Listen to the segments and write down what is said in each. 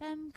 Yeah.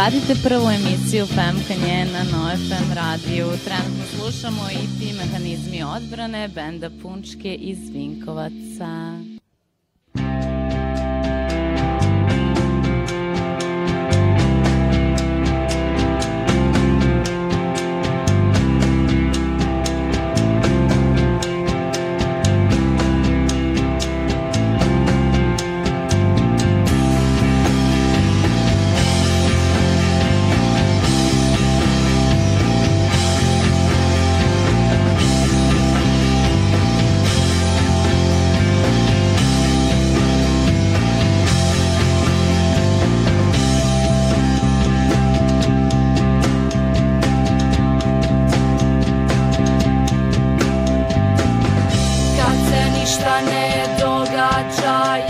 Pratite prvu emisiju Femka nje na NoFM radiju. Trenutno slušamo i ti mehanizmi odbrane benda Punčke iz Vinkovaca. ništa ne događa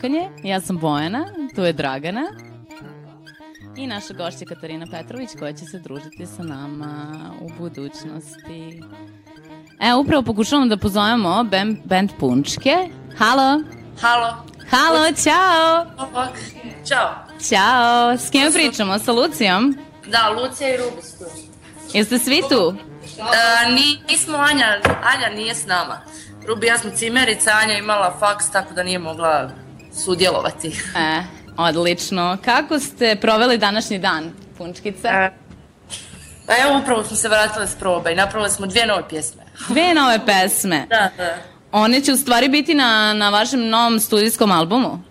Femkanje. Ja sam Bojana, tu je Dragana. I naša gošća Katarina Petrović koja će se družiti sa nama u budućnosti. Evo, upravo pokušavamo da pozovemo band, band Punčke. Halo! Halo. Halo, čao! Ćao. Ćao! S kim pričamo? Sa Lucijom? Da, Lucija i Rubi su tu. Jeste svi tu? E, ni, nismo Anja, Anja nije s nama. Rubi ja smo cimerica, Anja imala faks, tako da nije mogla sudjelovati. E, odlično. Kako ste proveli današnji dan, Punčkice? E, A evo upravo smo se vratile s probe i napravili smo dvije nove pjesme. Dve nove pesme. Da, da. One će u stvari biti na, na vašem novom studijskom albumu.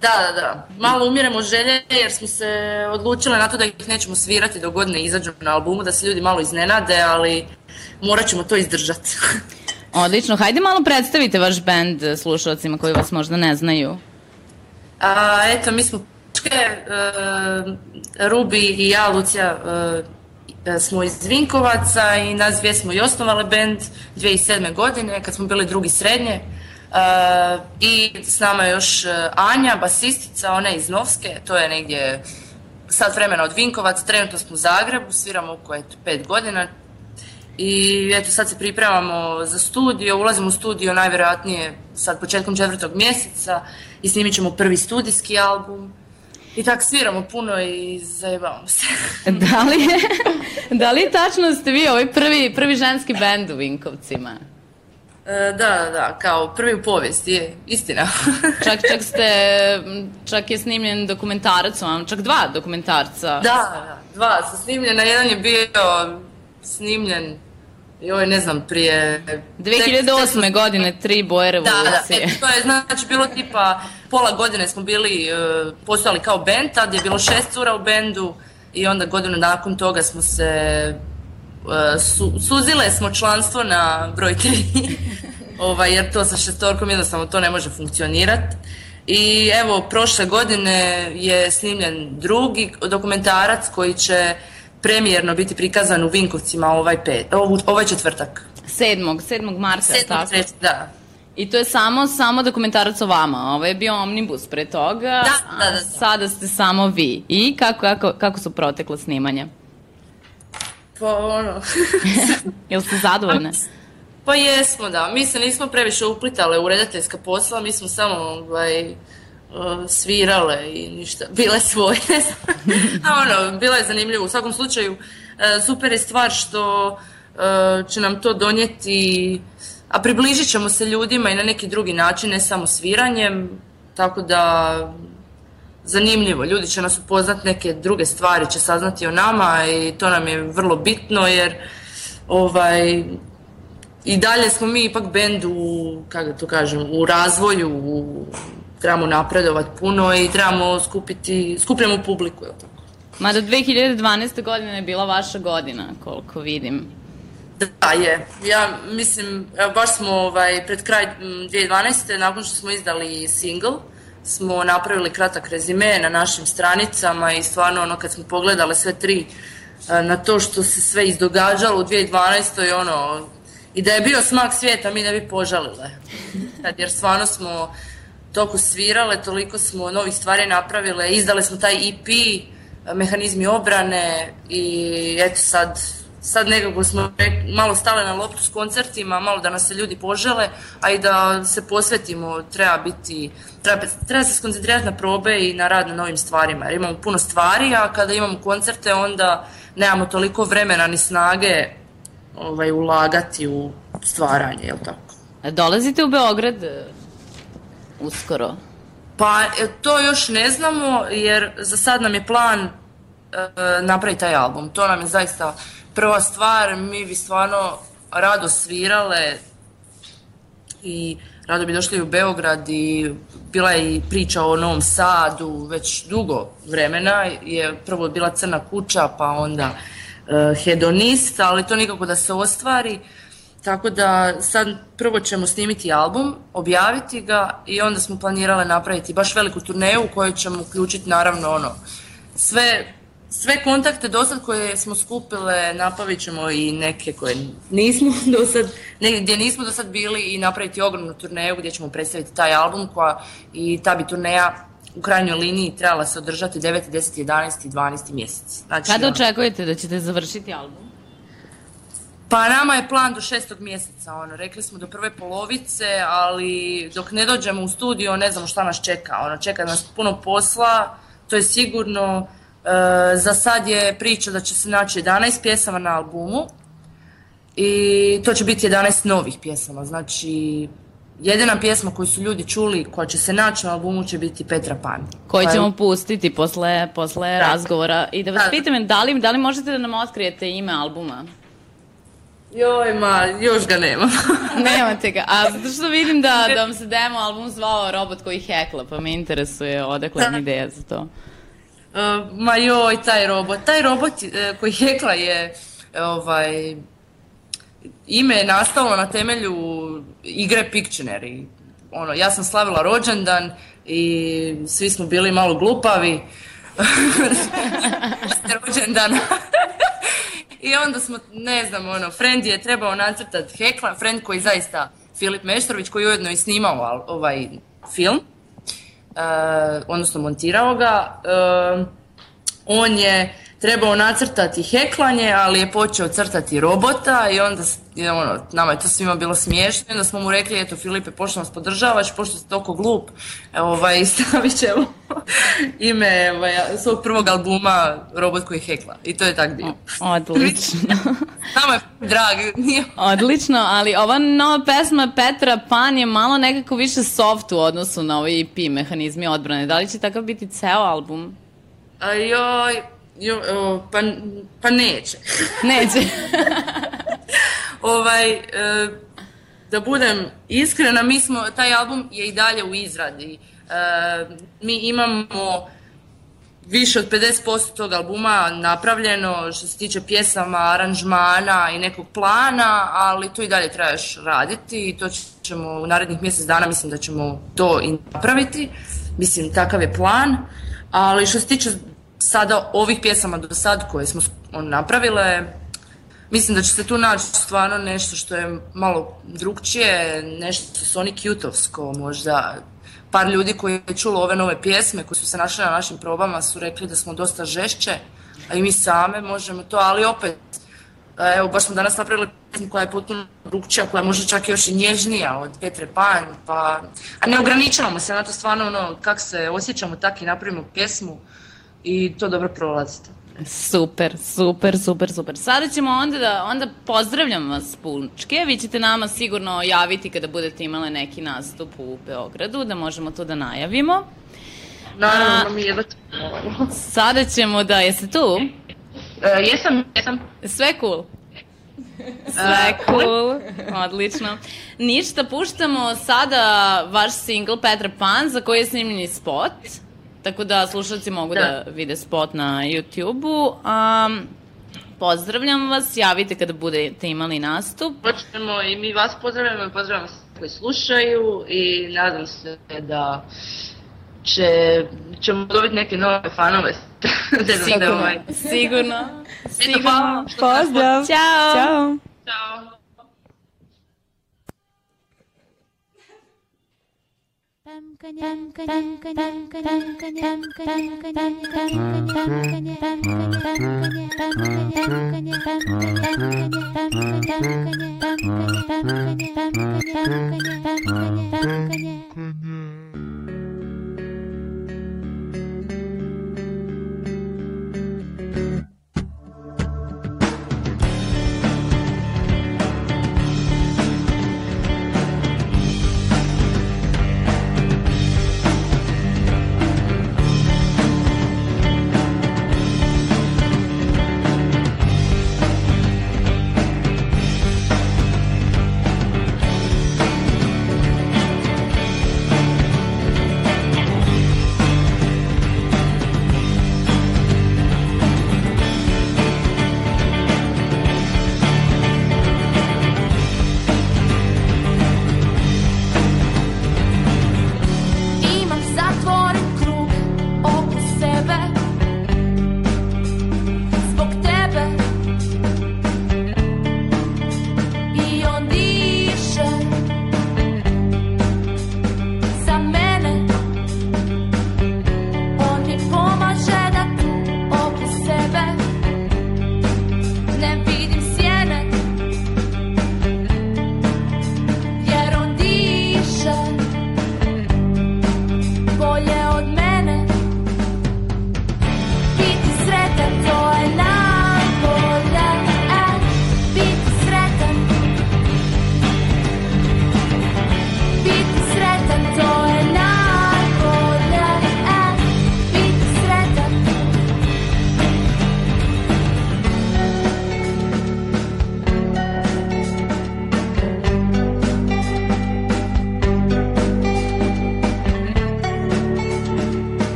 Da, da, da. Malo umiremo želje jer smo se odlučile na to da ih nećemo svirati dok god ne izađu na albumu, da se ljudi malo iznenade, ali morat ćemo to izdržati. Odlično. Hajde malo predstavite vaš bend slušalcima koji vas možda ne znaju. A, eto, mi smo e, Rubi i ja, Lucija, e, smo iz Vinkovaca i nas dvije smo i osnovale band 2007. godine kad smo bili drugi srednje. E, I s nama je još e, Anja, basistica, ona iz Novske, to je negdje sat vremena od Vinkovaca, trenutno smo u Zagrebu, sviramo oko eto, pet godina, i eto sad se pripremamo za studio, ulazimo u studio najvjerojatnije sad početkom četvrtog mjeseca i snimit ćemo prvi studijski album. I tak sviramo puno i zajebavamo se. Da li je, da li je tačno da ste vi ovaj prvi, prvi ženski bend u Vinkovcima? E, da, da, da, kao prvi u povijesti, je, istina. Čak, čak ste, čak je snimljen dokumentarac, vam, čak dva dokumentarca. da, da, dva su snimljena, jedan je bio snimljen joj, ne znam, prije... 2008. godine, tri boje Da, da, revolucije. e, to je znači bilo tipa pola godine smo bili, uh, postojali kao band, tad je bilo šest cura u bendu i onda godinu nakon toga smo se, e, su, suzile smo članstvo na broj tri, ovaj, jer to sa šestorkom jednostavno to ne može funkcionirati. I evo, prošle godine je snimljen drugi dokumentarac koji će premijerno biti prikazan u Vinkovcima ovaj, pet, ovaj, četvrtak. 7. 7. marta, je 7. tako? da. I to je samo, samo dokumentarac o vama. Ovo je bio omnibus pre toga, Da, da, da, da. sada ste samo vi. I kako, kako, kako su protekle snimanja? Pa ono... Jel ste zadovoljne? Pa jesmo, da. Mi se nismo previše uplitale u redateljska posla, mi smo samo ovaj, uh, svirale i ništa, bile svoje, ne znam. A ono, bilo je zanimljivo. U svakom slučaju, uh, super je stvar što uh, će nam to donijeti, a približit ćemo se ljudima i na neki drugi način, ne samo sviranjem, tako da zanimljivo. Ljudi će nas upoznat neke druge stvari, će saznati o nama i to nam je vrlo bitno jer ovaj, i dalje smo mi ipak bend u, kako da to kažem, u razvoju, u, trebamo napredovati puno i trebamo skupiti, skupljamo publiku, je tako? Mada 2012. godina je bila vaša godina, koliko vidim. Da, je. Ja mislim, evo, baš smo ovaj, pred kraj m, 2012. nakon što smo izdali single, smo napravili kratak rezime na našim stranicama i stvarno ono kad smo pogledali sve tri e, na to što se sve izdogađalo u 2012. ono i da je bio smak svijeta mi ne bi požalile. Jer stvarno smo toliko svirale, toliko smo novih stvari napravile, izdali smo taj EP, mehanizmi obrane i eto sad sad nekako smo malo stale na loptu s koncertima, malo da nas se ljudi požele, a i da se posvetimo, treba biti, treba, treba se skoncentrirati na probe i na rad na novim stvarima, jer imamo puno stvari, a kada imamo koncerte onda nemamo toliko vremena ni snage ovaj, ulagati u stvaranje, jel tako? Dolazite u Beograd uskoro. Pa e, to još ne znamo jer za sad nam je plan e, napraviti taj album. To nam je zaista prva stvar. Mi bi stvarno rado svirale i rado bi došli u Beograd i bila je i priča o Novom Sadu već dugo vremena. Je prvo bila Crna kuća pa onda e, Hedonist, ali to nikako da se ostvari. Tako da sad prvo ćemo snimiti album, objaviti ga i onda smo planirale napraviti baš veliku turneju u kojoj ćemo uključiti naravno ono sve sve kontakte do sad koje smo skupile napravit ćemo i neke koje nismo do sad, ne, gdje nismo do sad bili i napraviti ogromnu turneju gdje ćemo predstaviti taj album koja i ta bi turneja u krajnjoj liniji trebala se održati 9. 10. 11. i 12. mjesec. Znači, Kada očekujete da ćete završiti album? Pa nama je plan do šestog mjeseca, ono, rekli smo do prve polovice, ali dok ne dođemo u studio ne znamo šta nas čeka, ono, čeka nas puno posla, to je sigurno, e, za sad je priča da će se naći 11 pjesama na albumu i to će biti 11 novih pjesama, znači jedina pjesma koju su ljudi čuli koja će se naći na albumu će biti Petra Pan. Koji koja je- ćemo pustiti posle, posle razgovora. I da vas pitam, da li, da li možete da nam otkrijete ime albuma? Joj, ma, još ga nema. Nemate ga. A zato što vidim da, da vam se demo album zvao Robot koji hekla, pa me interesuje odakle vam ideja za to. Uh, ma joj, taj robot. Taj robot e, koji hekla je ovaj, ime je nastalo na temelju igre Pictionary. Ono, ja sam slavila rođendan i svi smo bili malo glupavi. rođendana. I onda smo, ne znam, ono, friend je trebao nacrtati hekla, friend koji zaista, Filip Meštrović, koji je ujedno i snimao ovaj film, e, odnosno montirao ga, e, on je trebao nacrtati heklanje, ali je počeo crtati robota i onda, ono, nama je to svima bilo smiješno i onda smo mu rekli, eto Filipe, pošto nas podržavaš, pošto si toliko glup, ovaj, stavit ćemo ime ovaj, svog prvog albuma Robot koji hekla. I to je tak bio. Odlično. Nama je drag, nije Odlično, ali ova nova pesma Petra Pan je malo nekako više soft u odnosu na ovaj EP mehanizmi odbrane. Da li će takav biti ceo album? A joj, joj, o, pa, pa neće. Neće. ovaj, e, da budem iskrena, mi smo, taj album je i dalje u izradi. E, mi imamo više od 50% tog albuma napravljeno što se tiče pjesama, aranžmana i nekog plana, ali to i dalje treba još raditi i to ćemo u narednih mjesec dana, mislim da ćemo to i napraviti. Mislim, takav je plan. Ali što se tiče sada ovih pjesama do sad koje smo on, napravile, Mislim da će se tu naći stvarno nešto što je malo drugčije, nešto Sonic Youtovsko možda. Par ljudi koji je čulo ove nove pjesme, koji su se našli na našim probama, su rekli da smo dosta žešće, a i mi same možemo to, ali opet, e, evo, baš smo danas napravili pjesmu koja je potpuno drugčija, koja je možda čak još i nježnija od Petre Pan, pa, a ne ograničavamo se na to stvarno, ono, kako se osjećamo, tako i napravimo pjesmu i to dobro prolazite. Super, super, super, super. Sada ćemo onda da, onda pozdravljam vas punčke. Vi ćete nama sigurno javiti kada budete imale neki nastup u Beogradu, da možemo to da najavimo. Naravno, mi jedva čekamo. Sada ćemo da, jeste tu? E, jesam, jesam. Sve cool. Sve cool, odlično. Ništa, puštamo sada vaš single Petra Pan za koji je snimljeni spot. Tako da slušalci mogu da, Da. vide spot na YouTube-u. Um, pozdravljam vas, javite kada budete imali nastup. Hoćemo i mi vas pozdravljamo i pozdravljamo sve koji slušaju i nadam se da će, ćemo dobiti neke nove fanove. Da Sigurno, ovaj- sigurno, sigurno. nas Pozdrav. Ćao. Ćao. Ćao. Yeah.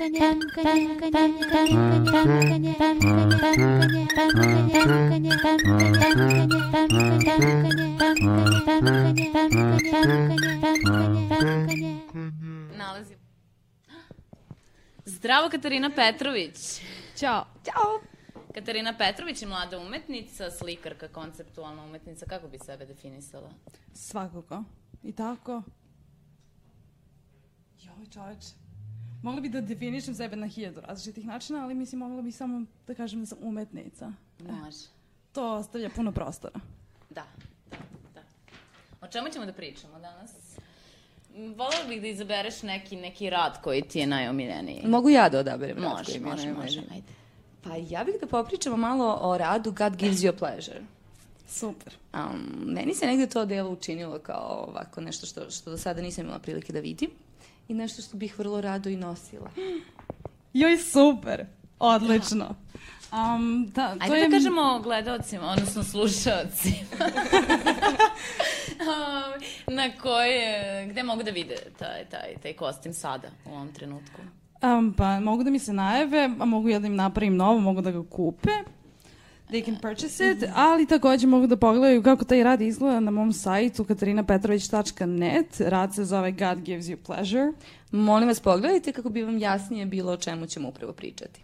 Nalazi. Zdravo, Katarina Petrović. Ćao. Ćao. Katarina Petrović je mlada umetnica, slikarka, konceptualna umetnica. Kako bi sebe definisala? Svakako. I tako. Joj, čoveče. Mogla bi da definišem sebe na hiljadu različitih načina, ali mislim mogla bi samo da kažem da sam umetnica. Može. To ostavlja puno prostora. Da, da, da. O čemu ćemo da pričamo danas? Volela bih da izabereš neki, neki rad koji ti je najomiljeniji. Mogu ja da odaberem rad Može, koji mi je može, može, najomiljeniji? ajde. Pa ja bih da popričamo malo o radu God gives you a pleasure. Super. Um, meni se negde to delo učinilo kao ovako nešto što, što do sada nisam imala prilike da vidim i nešto što bih vrlo rado i nosila. Joj, super. Odlično. Um, da, to Ajde je... da kažemo gledalcima, odnosno slušalcima. Um, na koje, gde mogu da vide taj, taj, taj kostim sada, u ovom trenutku? Um, pa mogu da mi se najave, a mogu ja da im napravim novo, mogu da ga kupe. They can purchase it, ali takođe mogu da pogledaju kako taj rad izgleda na mom sajtu katarinapetrović.net. Rad se zove God Gives You Pleasure. Molim vas, pogledajte kako bi vam jasnije bilo o čemu ćemo upravo pričati.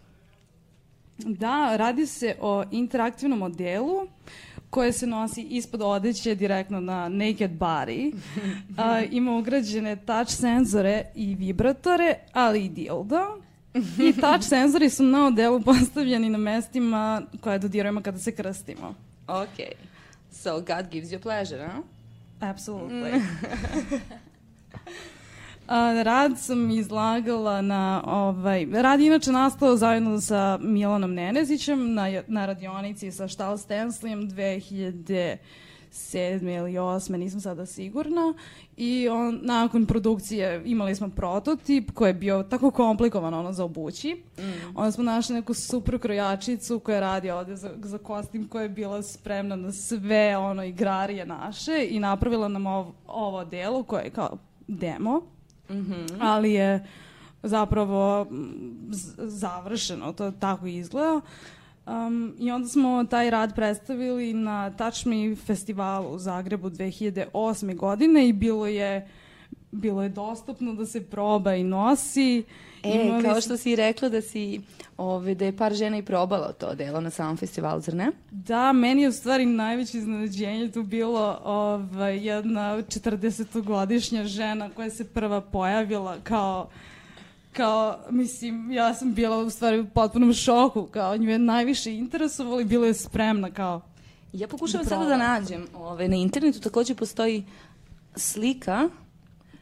Da, radi se o interaktivnom modelu koje se nosi ispod odeće direktno na naked body. A, ima ugrađene touch senzore i vibratore, ali i dildo. I touch senzori su na odelu postavljeni na mestima koje dodirujemo kada se krstimo. Ok. So, God gives you pleasure, a? Apsolutely. A, rad sam izlagala na, ovaj, rad je inače nastao zajedno sa Milanom Nenezićem na, na radionici sa Štal Stenslijem 2007. ili 8. nisam sada sigurna i on, nakon produkcije imali smo prototip koji je bio tako komplikovan ono za obući. Mm. Onda smo našli neku super krojačicu koja radi ovde za, za kostim koja je bila spremna na sve ono igrarije naše i napravila nam ov, ovo delo koje je kao demo ali je zapravo mm, završeno, to tako izgleda. Um, I onda smo taj rad predstavili na Touch Me festivalu u Zagrebu 2008. godine i bilo je bilo je dostupno da se proba i nosi. E, Imali kao što si rekla da si, ove, da je par žena i probalo to delo na samom festivalu, zar ne? Da, meni je u stvari najveće iznenađenje tu bilo ovaj, jedna 40-godišnja žena koja se prva pojavila kao kao, mislim, ja sam bila u stvari u potpunom šoku, kao nju je najviše interesovalo i bila je spremna kao Ja pokušavam Da sada da nađem. Ove, na internetu takođe postoji slika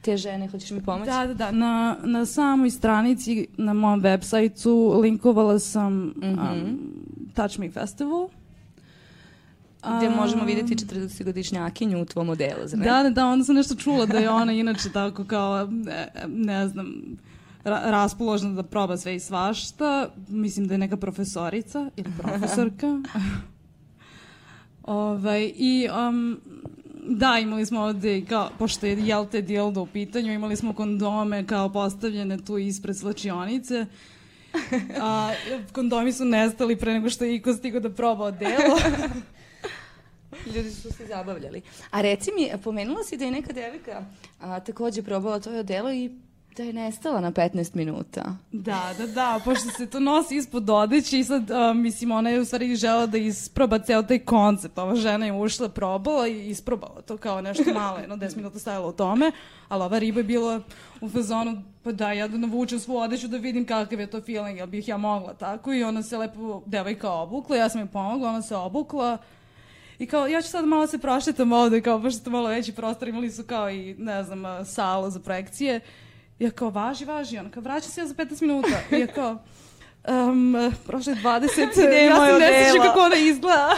te žene, hoćeš mi pomoći? Da, da, da. Na, na samoj stranici, na mom web sajtu, linkovala sam Mhm. um, Touch Me Festival. Gde možemo Um, vidjeti 40-godišnjakinju u tvom modelu, zar ne? Da, da, da, onda sam nešto čula da je ona inače tako kao, ne, ne znam, ra raspoložena da proba sve i svašta. Mislim da je neka profesorica ili profesorka. ovaj, I um, da, imali smo ovde, kao, pošto je jel te dildo u pitanju, imali smo kondome kao postavljene tu ispred slačionice. A, kondomi su nestali pre nego što je Iko stigao da proba delo. Ljudi su se zabavljali. A reci mi, pomenula si da je neka devika a, takođe probala to odelo i da je nestala na 15 minuta. Da, da, da, pošto se to nosi ispod odeće i sad, uh, mislim, ona je u stvari žela da isproba ceo taj koncept. Ova žena je ušla, probala i isprobala to kao nešto malo, jedno 10 minuta stajala u tome, ali ova riba je bila u fazonu, pa da, ja da navučem svu odeću da vidim kakav je to feeling, jel bih ja mogla tako i ona se lepo, devojka obukla, ja sam joj pomogla, ona se obukla, I kao, ja ću sad malo se prošetam ovde, kao, pošto malo veći prostor, imali su kao i, ne znam, a, salu za projekcije. Ja kao, važi, važi, ona kao, vraćam se ja za 15 minuta. I ja kao, um, prošlo je 20, je ja se ne sjećam odelo? kako ona izgleda.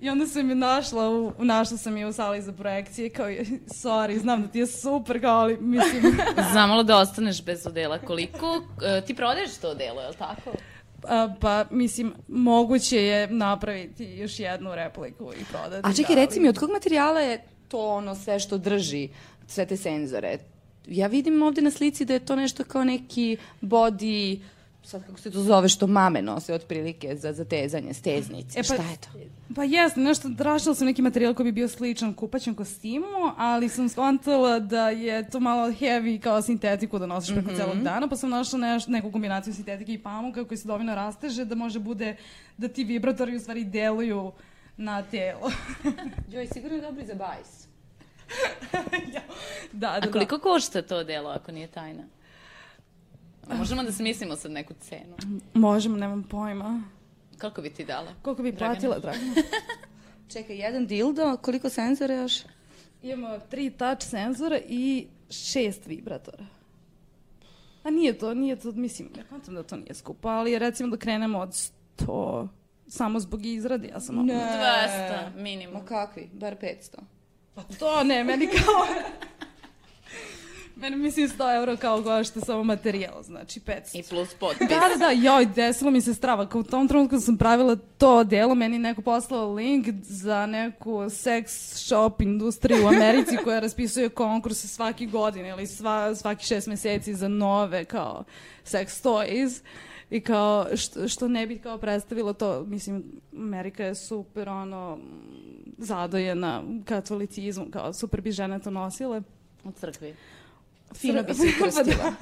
I onda sam je našla, u, našla sam je u sali za projekcije, kao, sorry, znam da ti je super, kao, ali, mislim, Zamalo da ostaneš bez odela. Koliko, e, ti prodaješ to odelo, je li tako? a, pa, mislim, moguće je napraviti još jednu repliku i prodati. A čekaj, da, reci mi, od kog materijala je to ono sve što drži sve te senzore? Ja vidim ovde na slici da je to nešto kao neki body, sad kako se to zove, što mame nose otprilike za zatezanje, steznice. E pa- Šta je to? Pa jesno, nešto, tražila sam neki materijal koji bi bio sličan kupaćem kostimu, ali sam skontala da je to malo heavy kao sintetiku da nosiš preko celog dana, pa sam našla neš, neku kombinaciju sintetike i pamuka koji se dovoljno rasteže da može bude da ti vibratori u stvari deluju na telo. Joj, sigurno je dobri za bajs. da, da, A koliko košta to odelo, ako nije tajna? Možemo da smislimo sad neku cenu. da. Možemo, nemam pojma. Koliko bi ti dala? Koliko bi Dragana? platila, Dragana? Čekaj, jedan dildo, koliko senzora još? Imamo tri touch senzora i šest vibratora. A nije to, nije to, mislim, ja kontam da to nije skupo, ali recimo da krenemo od 100, samo zbog izrade, ja sam... Ne. 200 minimum. Ma kakvi? Bar 500. Pa to ne, meni kao... meni mislim 100 euro kao košta samo materijal, znači 500. I plus potpis. Da, da, da, joj, desilo mi se strava. Kao u tom trenutku sam pravila to delo, meni neko poslao link za neku sex shop industriju u Americi koja raspisuje konkurse svaki godin ili sva, svaki šest meseci za nove kao sex toys. I kao što, što ne bi kao predstavilo to, mislim, Amerika je super ono zadojena katolicizmom, kao super bi žene to nosile. U crkvi. Fino bi se krstila.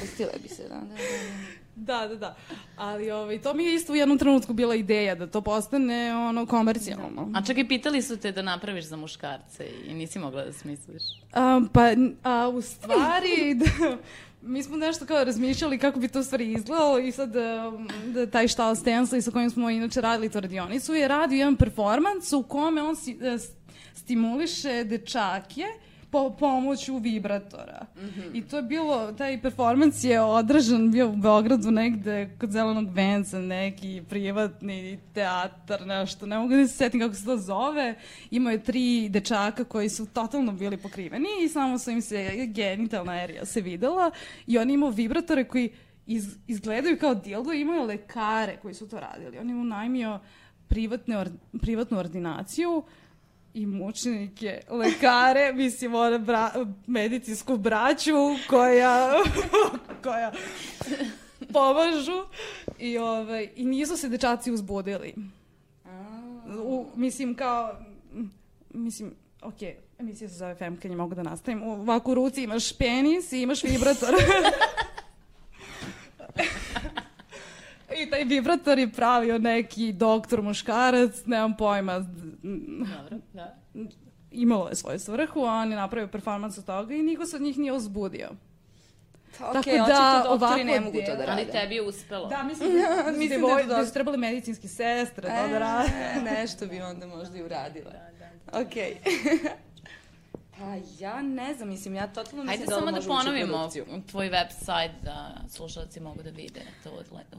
Krstila bi se, da, da, da. Da, da, da. Ali ovaj, to mi je isto u jednom trenutku bila ideja da to postane ono komercijalno. A čak i pitali su te da napraviš za muškarce i nisi mogla da smisliš. A, pa, a, u stvari, da, mi smo nešto kao razmišljali kako bi to stvari izgledalo i sad um, da, taj štal Stanley sa kojim smo inače radili tu radionicu je radio jedan performans u kome on si, e, stimuliše dečake po pomoću vibratora. I to je bilo, taj performans je održan bio u Beogradu negde kod Zelenog venca, neki privatni teatar, nešto, ne mogu da se setim kako se to zove. Imao je tri dečaka koji su totalno bili pokriveni i samo su im se genitalna erija se videla i on imao vibratore koji iz, izgledaju kao dildo i imaju lekare koji su to radili. On je unajmio privatne or, privatnu ordinaciju i mučenike, lekare, mislim, ona bra, medicinsku braću koja, koja pomažu i, ovaj, i nisu se dečaci uzbudili. U, mislim, kao, mislim, ok, emisija se zove Femkanje, mogu da nastavim. U- Ovako u ruci imaš penis i imaš vibrator. I taj vibrator je pravio neki doktor muškarac, nemam pojma, Dobro, da. imalo je svoju svrhu, a on je napravio performans od toga i niko se od njih nije uzbudio. Pa, Tako da, očito doktori ovako ne mogu to da rade. Ali tebi je uspelo. Da, mislim, Mislim mislim da da, da su trebali medicinski sestre, to da rade. E, nešto bi onda možda i uradila. Okej. Pa ja ne znam, mislim, ja totalno mislim Hajde da ovo samo da ponovimo tvoj website da slušalci mogu da vide to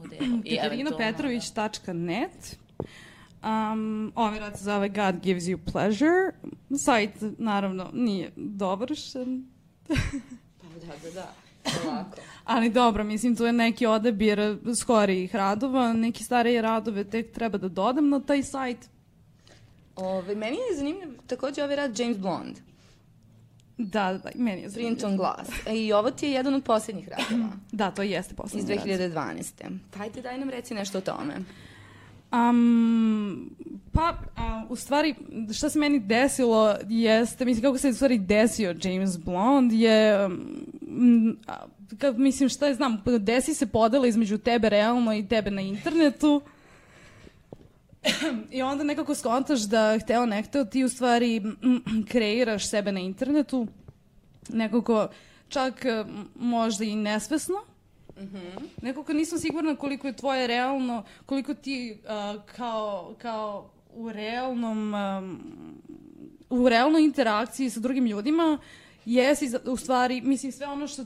u delu. I eventualno, KatarinaPetrović.net Um, ovaj rad se zove God Gives You Pleasure. Sajt, naravno, nije dovršen. Pa da, da, da. Ovako. Ali dobro, mislim, tu je neki odabir skorijih radova, neki starije radove tek treba da dodam na taj sajt. Ove, meni je zanimljiv takođe ovaj rad James Blond, Da, da, meni je zanimljivo. Printon Glass. E, I ovo ti je jedan od posljednjih radova Da, to jeste iz poslednji rad. 2012. Pa ajde, daj nam reci nešto o tome. Um, pa, a, u stvari, šta se meni desilo jeste, mislim, kako se u stvari desio James Blond je, um, a, ka, mislim, šta je znam, desi se podela između tebe realno i tebe na internetu i onda nekako skontaš da hteo ne hteo ti u stvari mm, kreiraš sebe na internetu, nekako čak mm, možda i nesvesno, Nekako nisam sigurna koliko je tvoje realno, koliko ti uh, kao, kao u realnom um, u realnoj interakciji sa drugim ljudima jesi u stvari, mislim sve ono što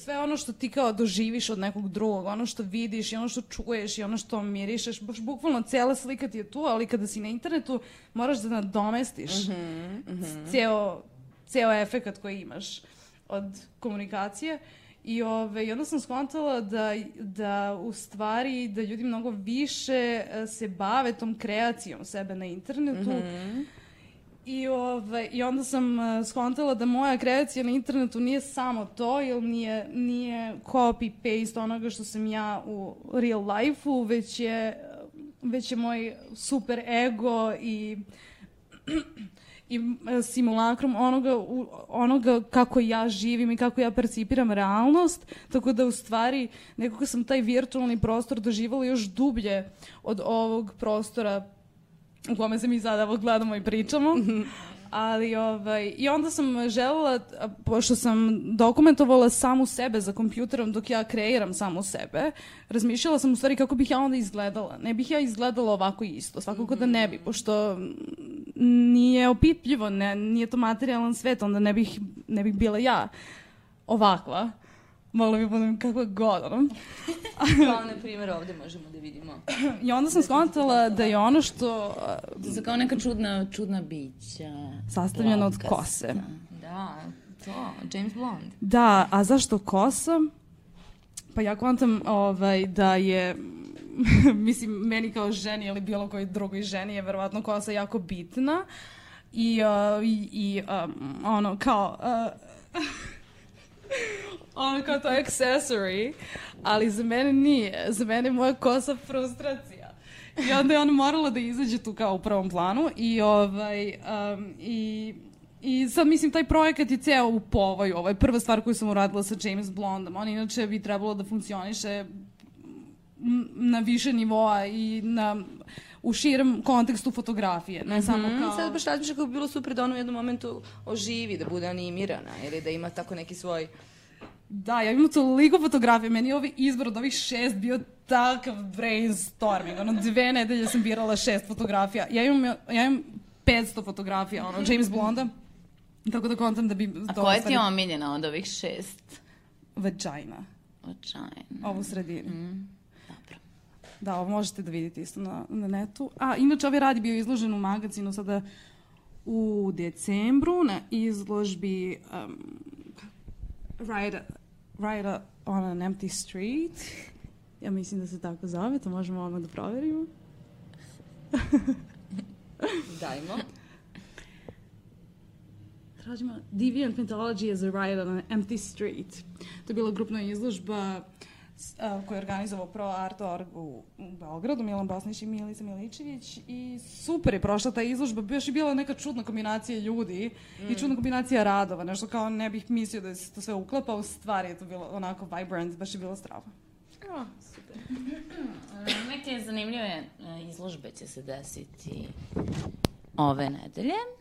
sve ono što ti kao doživiš od nekog drugog, ono što vidiš i ono što čuješ i ono što mirišeš, baš bukvalno cela slika ti je tu, ali kada si na internetu moraš da nadomestiš ceo, ceo efekat koji imaš od komunikacije. I, ove, I onda sam skontala da, da u stvari da ljudi mnogo više e, se bave tom kreacijom sebe na internetu. I, ove, I onda sam uh, skontala da moja kreacija na internetu nije samo to, jer nije, nije copy-paste onoga što sam ja u real life-u, već je, već je moj super ego i i e, simulakrom onoga, onoga kako ja živim i kako ja percipiram realnost, tako da u stvari nekako sam taj virtualni prostor doživala još dublje od ovog prostora u kome se mi sada evo gledamo i pričamo. Ali, ovaj, i onda sam želela, pošto sam dokumentovala samu sebe za kompjuterom dok ja kreiram samu sebe, razmišljala sam u stvari kako bih ja onda izgledala. Ne bih ja izgledala ovako isto, svakako da ne bi, pošto mm, nije opipljivo, ne, nije to materijalan svet, onda ne bih, ne bih bila ja ovakva. Mogla bi budem kakva god, ono. Kao, na primjer, ovde možemo da vidimo. I onda sam skontala da je ono što Da su kao neka čudna, čudna bića. sastavljeno od kose. Da, to, James Blond. Da, a zašto kosa? Pa ja kontam ovaj, da je, mislim, meni kao ženi ili bilo kojoj drugoj ženi je verovatno kosa jako bitna. I, uh, i, i um, ono, kao... Uh, ono kao to je accessory, ali za mene nije. Za mene je moja kosa frustracija. I onda je ona morala da izađe tu kao u prvom planu i ovaj, um, i I sad mislim taj projekat je ceo u povoju, ovo je prva stvar koju sam uradila sa James Blondom, on inače bi trebalo da funkcioniše na više nivoa i na u širem kontekstu fotografije, ne samo Mm, kao... sad baš razmišljam kako bi bilo super da ona u jednom momentu oživi, da bude animirana ili da ima tako neki svoj... Da, ja imam toliko fotografija, meni je ovaj izbor od ovih šest bio takav brainstorming, ono dve nedelje sam birala šest fotografija, ja imam, ja imam 500 fotografija, ono, James Blonda, tako da kontam da bi... A koja ti je omiljena od ovih šest? Vagina, Očajno. ovo u sredini. Dobro. Da, ovo možete da vidite isto na, na netu. A, inače, ovaj rad je bio izložen u magazinu sada u decembru na izložbi um, Ride, Ride on an Empty Street. Ja mislim da se tako zove, to možemo odmah da proverimo. Dajmo. Tražimo Deviant Mythology as a Ride on an Empty Street. To je bila grupna izložba a, koju je organizovao Pro Art Org u, Beogradu, Milan Bosnić i Milica Miličević i super je prošla ta izložba, baš je bila neka čudna kombinacija ljudi i čudna kombinacija radova, nešto kao ne bih mislio da se to sve uklapa, u stvari je to bilo onako vibrant, baš je bilo strava. Neke zanimljive e, izložbe će se desiti ove nedelje.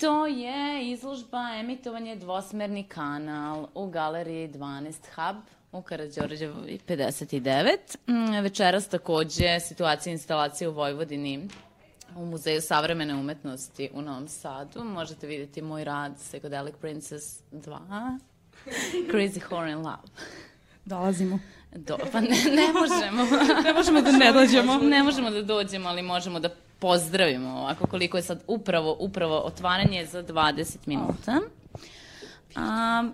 To je izložba emitovanje dvosmerni kanal u galeriji 12 Hub u Karadžorđevovi 59. Mm, Večeras takođe situacija instalacije u Vojvodini u Muzeju savremene umetnosti u Novom Sadu. Možete vidjeti moj rad Psychedelic Princess 2 Crazy Horror and Love. Dolazimo. Do, pa ne, ne možemo. Ne možemo da ne dođemo. ne možemo da dođemo, ali možemo da pozdravimo ovako koliko je sad upravo, upravo otvaranje za 20 minuta. A,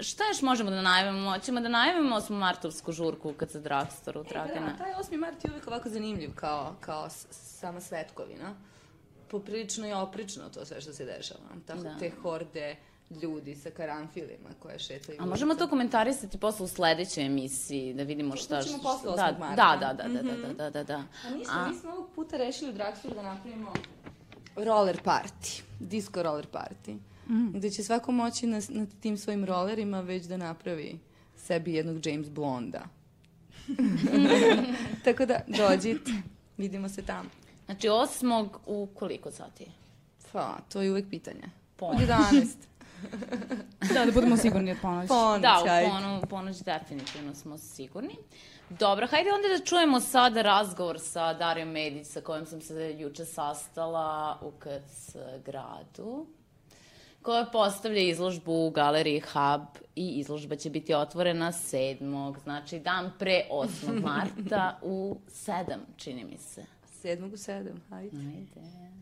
šta još možemo da najavimo? Ćemo da najavimo 8. martovsku žurku kad se Dragstoru Dragana. Da, taj 8. mart je uvijek ovako zanimljiv kao, kao sama svetkovina. Poprilično i oprično to sve što se dešava. Tako Da. te horde ljudi sa karanfilima koje šetaju. A možemo to komentarisati posle u sledećoj emisiji, da vidimo šta... ćemo posle 8. da, marta. Da, da, da, da, da, da, da, da. A ništa, mi smo ovog puta rešili u Dragsturu da napravimo roller party, disco roller party, mm. gde će svako moći na, na tim svojim rollerima već da napravi sebi jednog James Blonda. Tako da, dođite, vidimo se tamo. Znači, osmog u koliko sati? Pa, to je uvek pitanje. Ponoć. Od 11. Da, da budemo sigurni od ponoći. Ponoć, Da, u ponu, ponoć definitivno smo sigurni. Dobro, hajde onda da čujemo sada razgovor sa Darijom Medić sa kojom sam se juče sastala u KC gradu koja postavlja izložbu u galeriji Hub i izložba će biti otvorena 7. znači dan pre 8. marta u 7, čini mi se. Sedmog u sedam, ajde. Ajde.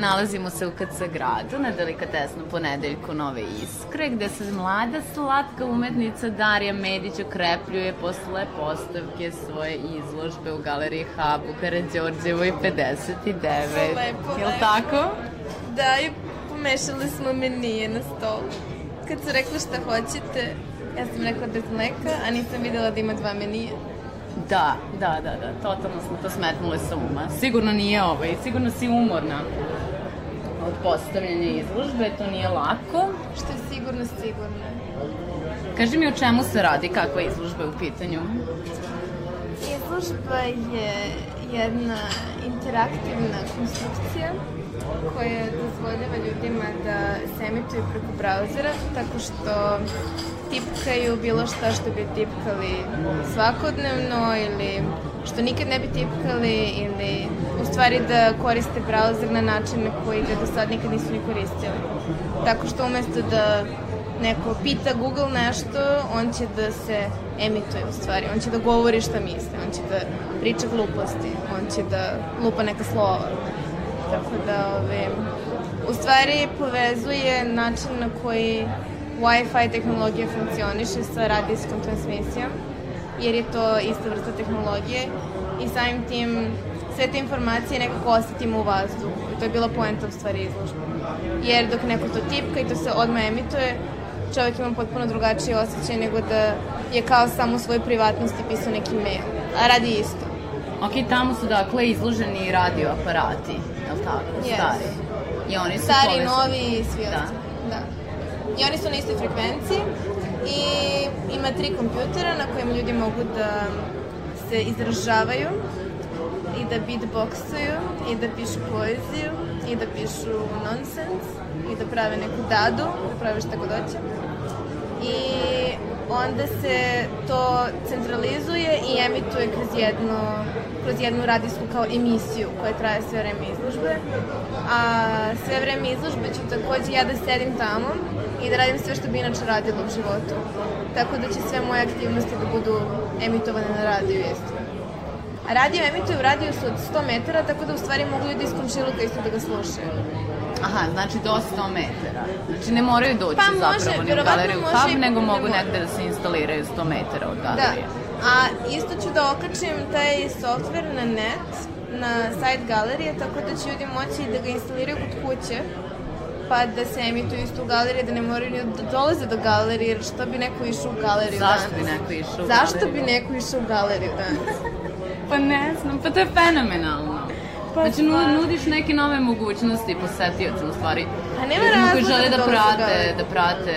Nalazimo se u KC gradu na delikatesnom ponedeljku Nove Iskre, gde se mlada slatka umetnica Darija Medić okrepljuje posle postavke svoje izložbe u galeriji Hub u Karadžorđevoj 59. Lepo, Jel lepo. Tako? Da, i pomešali smo menije na stolu. Kad su rekli šta hoćete, ja sam rekla bez mleka, a nisam videla da ima dva menija. Da, da, da, da, totalno smo to smetnule sa uma. Sigurno nije ovaj, sigurno si umorna od postavljanja izložbe, to nije lako. Što je sigurno, sigurno. Kaži mi o čemu se radi, kakva je izložba u pitanju? Izložba je jedna interaktivna konstrukcija koja dozvoljava ljudima da se emituju preko brauzera tako što tipkaju bilo šta što bi tipkali svakodnevno ili što nikad ne bi tipkali ili u stvari da koriste brauzer na način na koji ga do sad nikad nisu ni koristili. Tako što umesto da neko pita Google nešto, on će da se emituje u stvari, on će da govori šta misli, on će da priča gluposti, on će da lupa neka slova. Tako da, ove, u stvari povezuje način na koji Wi-Fi tehnologija funkcioniše sa radijskom transmisijom, jer je to ista vrsta tehnologije i samim tim sve te informacije nekako osetimo u vazduhu. To je bila poenta u stvari izložbe. Jer dok neko to tipka i to se odmah emituje, čovjek ima potpuno drugačiji osjećaj nego da je kao samo u svojoj privatnosti pisao neki mail. A radi isto. Ok, tamo su dakle izloženi radio aparati, je li tako? Yes. Stari. I oni su Stari, novi svi Da. Da. I oni su na istoj frekvenciji i ima tri kompjutera na kojima ljudi mogu da se izražavaju i da beatboxuju i da pišu poeziju i da pišu nonsens i da prave neku dadu, da prave šta god hoće. I onda se to centralizuje i emituje kroz jedno kroz jednu radijsku kao emisiju koja traje sve vreme izložbe. A sve vreme izložbe ću takođe ja da sedim tamo i da radim sve što bi inače radila u životu. Tako da će sve moje aktivnosti da budu emitovane na radiju isto. A radio emituje u radijusu od 100 metara, tako da u stvari mogu ljudi iz komšiluka isto da ga slušaju. Aha, znači do 100 metara. Znači ne moraju doći Pa može, zapravo ni u galeriju može Hub, i nego ne mogu negde da se instaliraju 100 metara od Da. galerije. A isto ću da okačim taj softver na net, na sajt galerije, tako da će ljudi moći da ga instaliraju kod kuće, pa da se emituju isto u galerije, da ne moraju ni da dolaze do galerije, jer što bi neko išao u galeriju Zašto danas? bi neko išao u Zašto galeriju? bi neko išao u galeriju danas? Pa ne znam, pa to je fenomenalno. Pa znači, stvarno. nudiš neke nove mogućnosti posetiocima, u stvari. Pa nema Ljudima koji razloga žele da da prate, galeriju. da prate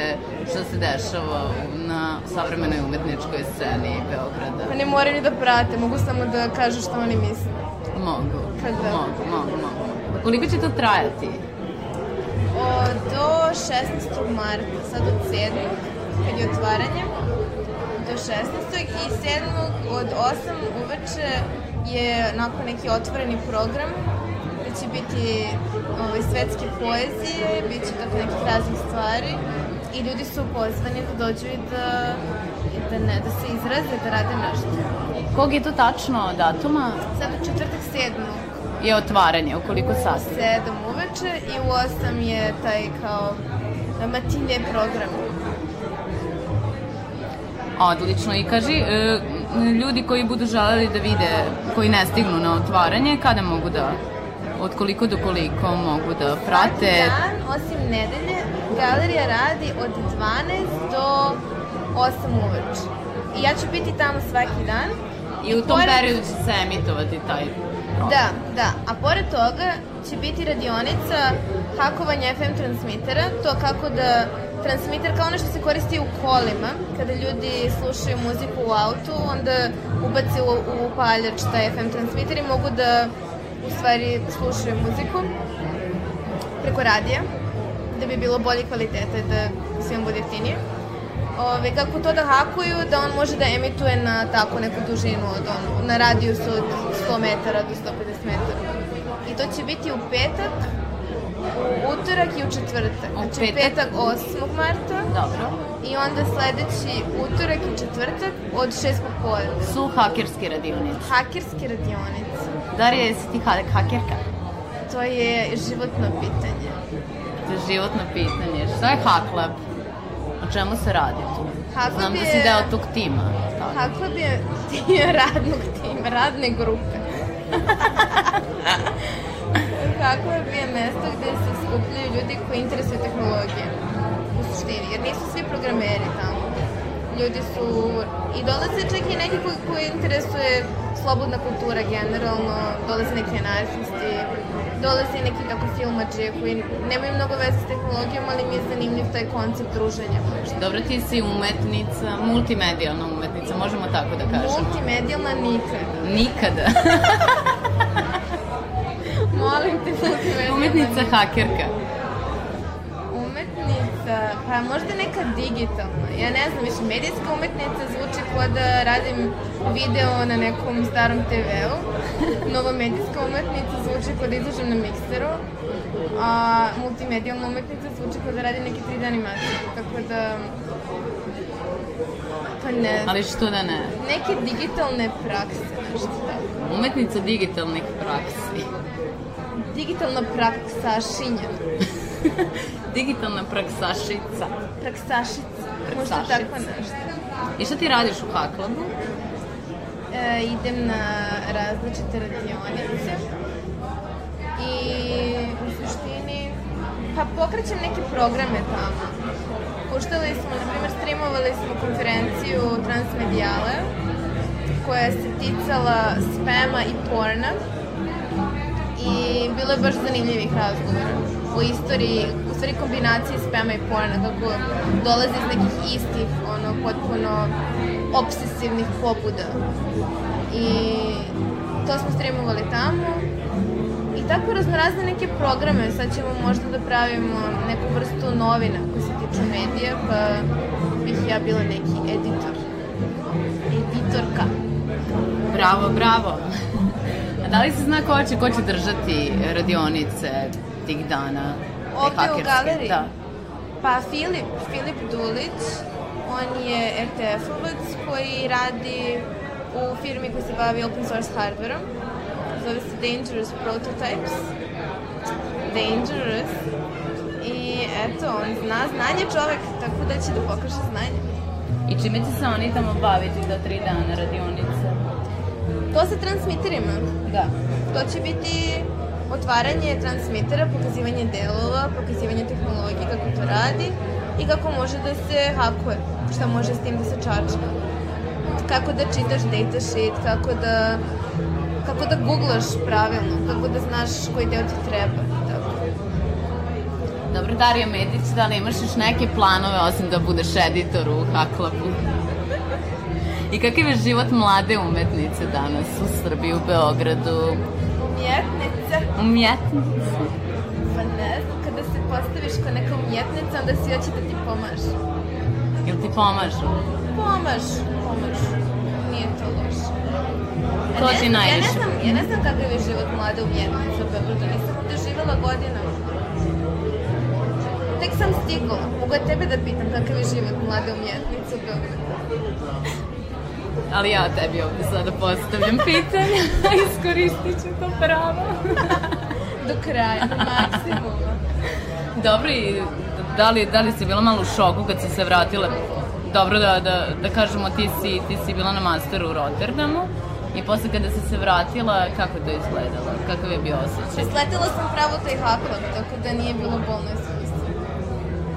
šta se dešava na savremenoj umetničkoj sceni Beograda. Pa ne moraju ni da prate, mogu samo da kažu šta oni misle. Mogu, Pa da. mogu, mogu, mogu. Koliko će to trajati? O, do 16. marta, sad od 7. kad je otvaranje, do 16. i 7. od 8 uveče je nakon neki otvoreni program gde će biti ovaj, svetske poezije, bit će tako nekih raznih stvari i ljudi su pozvani da dođu i da, i da, ne, da se izraze, da rade nešto. Kog je to tačno datuma? Sad u četvrtak 7. Je otvaranje, u koliko sati? 7 uveče i u 8 je taj kao matinje program. Odlično. I kaži, e, ljudi koji budu želeli da vide, koji ne stignu na otvaranje, kada mogu da, od koliko do koliko mogu da prate? Svaki dan, osim nedelje, galerija radi od 12 do 8 uveče. I ja ću biti tamo svaki dan. I u tom pored- periodu će se emitovati taj program. Da, da. A pored toga će biti radionica hakovanja FM transmitera, to kako da transmiter kao ono što se koristi u kolima, kada ljudi slušaju muziku u autu, onda ubace u, u upaljač taj FM transmiter i mogu da u stvari slušaju muziku preko radija, da bi bilo bolje kvalitete, da svima bude jeftinije. Ove, kako to da hakuju, da on može da emituje na tako neku dužinu od ono, na radijusu od 100 metara do 150 metara. I to će biti u petak, utorak i u četvrtak. Znači petak? petak 8. marta Dobro. i onda sledeći utorak i četvrtak od 6 popodne. Su hakerski radionici. Hakerske radionice. Darija, jesi ti ha hakerka? To je životno pitanje. To je životno pitanje. Šta je Haklab? O čemu se radi tu? Haklab Znam da je- si deo tog tima. Haklab je dio radnog tima, radne grupe. Haklab je mesto gde se skupljaju ljudi koji interesuju tehnologije. U suštini, jer nisu svi programeri tamo. Ljudi su, i dolaze čak i neki koji, koji interesuje slobodna kultura generalno, dolaze neki anarhisti, dolaze i neki kako filmađije koji nemaju mnogo veze s tehnologijom, ali mi je zanimljiv taj koncept druženja. Dobro, ti si umetnica, multimedijalna umetnica, možemo tako da kažemo. Multimedijalna nikada. Nikada. Molim te, multimedijalna. umetnica hakerka. Umetnica, pa možda neka digitalna. Ja ne znam, više medijska umetnica zvuči kao da radim video na nekom starom TV-u. Novomedijska umetnica zvuči kao da izlažem na mikseru. A multimedijalna umetnica zvuči kao da radim neke 3D animacije. Tako da... Pa ne. Ali što da ne? Neke digitalne prakse, nešto tako. Umetnica digitalnih praksi. Digitalna praksa šinja. Digitalna praksašica. Praksašica. Možda tako nešto. I šta ti radiš u Haklabu? E, idem na različite radionice i u suštini pa pokrećem neke programe tamo. Puštali smo, na primjer, streamovali smo konferenciju Transmedijale koja se ticala spama i porna i bilo je baš zanimljivih razgovora o istoriji, u stvari kombinaciji spama i porna, kako dolazi iz nekih istih, ono, potpuno obsesivnih pobuda. I to smo streamovali tamo. I tako raznorazne neke programe, sad ćemo možda da pravimo neku vrstu novina koje se tiču medija, pa bih ja bila neki editor. Editorka. Bravo, bravo. Da li se zna ko će, ko će držati radionice tih dana? Ovde u galeriji? Da. Pa Filip, Filip Dulić, on je RTF-ovac koji radi u firmi koja se bavi open source hardverom. Zove se Dangerous Prototypes. Dangerous. I eto, on zna znanje čovek, tako da će da pokaže znanje. I čime će se oni tamo baviti do tri dana radionice? To sa transmiterima. Da. To će biti otvaranje transmitera, pokazivanje delova, pokazivanje tehnologije, kako to radi i kako može da se hakuje, šta može s tim da se čačka. Kako da čitaš datasheet, kako da kako da googlaš pravilno, kako da znaš koji deo ti treba. Tako. Dobro, Darija Medić, da li imaš još neke planove osim da budeš editor u Haklabu? I kakav je život mlade umetnice danas u Srbiji, u Beogradu? Umjetnica, Umjetnice. pa ne znam, kada se postaviš kao neka umjetnica, onda si hoće da ti pomaže. Jel ti pomažu? Pomaž, pomaž. Nije to loše. Ja ne ti znam- najviše? Ja ne znam, ja ne znam kakav je život mlade umjetnice u Beogradu, nisam ovde živela godinama. Tek sam stigla. Mogu ja tebe da pitam kakav je život mlade umjetnice u Beogradu. Ali ja tebi ovde sada postavljam pitanje, iskoristit ću to pravo. Do kraja, do maksimuma. Dobro, i da li, da li si bila malo u šoku kad si se vratila? Dobro da, da, da kažemo, ti si, ti si bila na masteru u Rotterdamu i posle kada si se vratila, kako je to izgledalo? Kakav je bio osjećaj? Sletela sam pravo taj haklap, tako da nije bilo bolno iskustvo.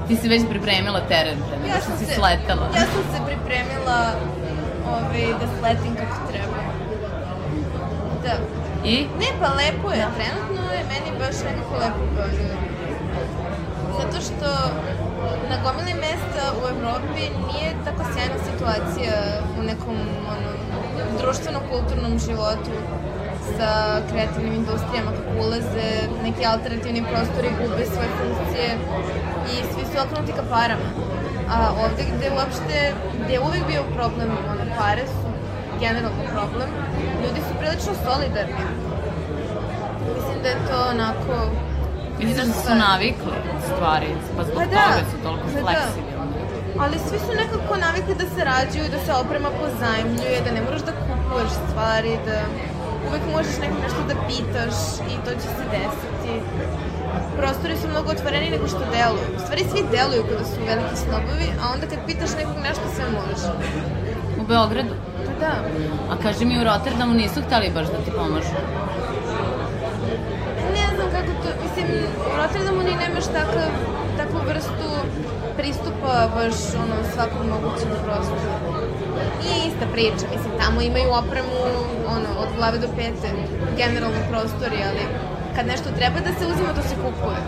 Ti si već pripremila teren pre nego što si sletala. Ja sam se pripremila ovaj, da sletim kako treba. Da. I? Ne, pa lepo je. Trenutno je meni baš nekako lepo Beogradu. Zato što na gomili mesta u Evropi nije tako sjajna situacija u nekom ono, društveno-kulturnom životu sa kreativnim industrijama kako ulaze neki alternativni prostori gube svoje funkcije i svi su okrenuti ka parama. A ovde gde uopšte, gde je uvek bio problem, ono, pare su generalno problem, ljudi su prilično solidarni. Mislim da je to onako... Misliš da su navikli stvari, pa zbog Pa da, toga su toliko pa da. fleksibilni. Ali svi su nekako navikli da sarađuju, da se oprema pozajmljuje, da ne moraš da kupuješ stvari, da uvek možeš nekog nešto da pitaš i to će se desiti. Prostori su mnogo otvoreni nego što deluju. U stvari svi deluju kada su veliki snobovi, a onda kad pitaš nekog nešto sve može. U Beogradu? Pa da. A kaži mi, u Rotterdamu nisu hteli baš da ti pomažu. Ne znam kako to, mislim, u Rotterdamu ni nemaš takav, takvu vrstu pristupa baš ono, svakom mogućem prostoru. Nije ista priča, mislim, tamo imaju opremu ono, od glave do pete, generalno prostori, ali kad nešto treba da se uzima, to se kupuje.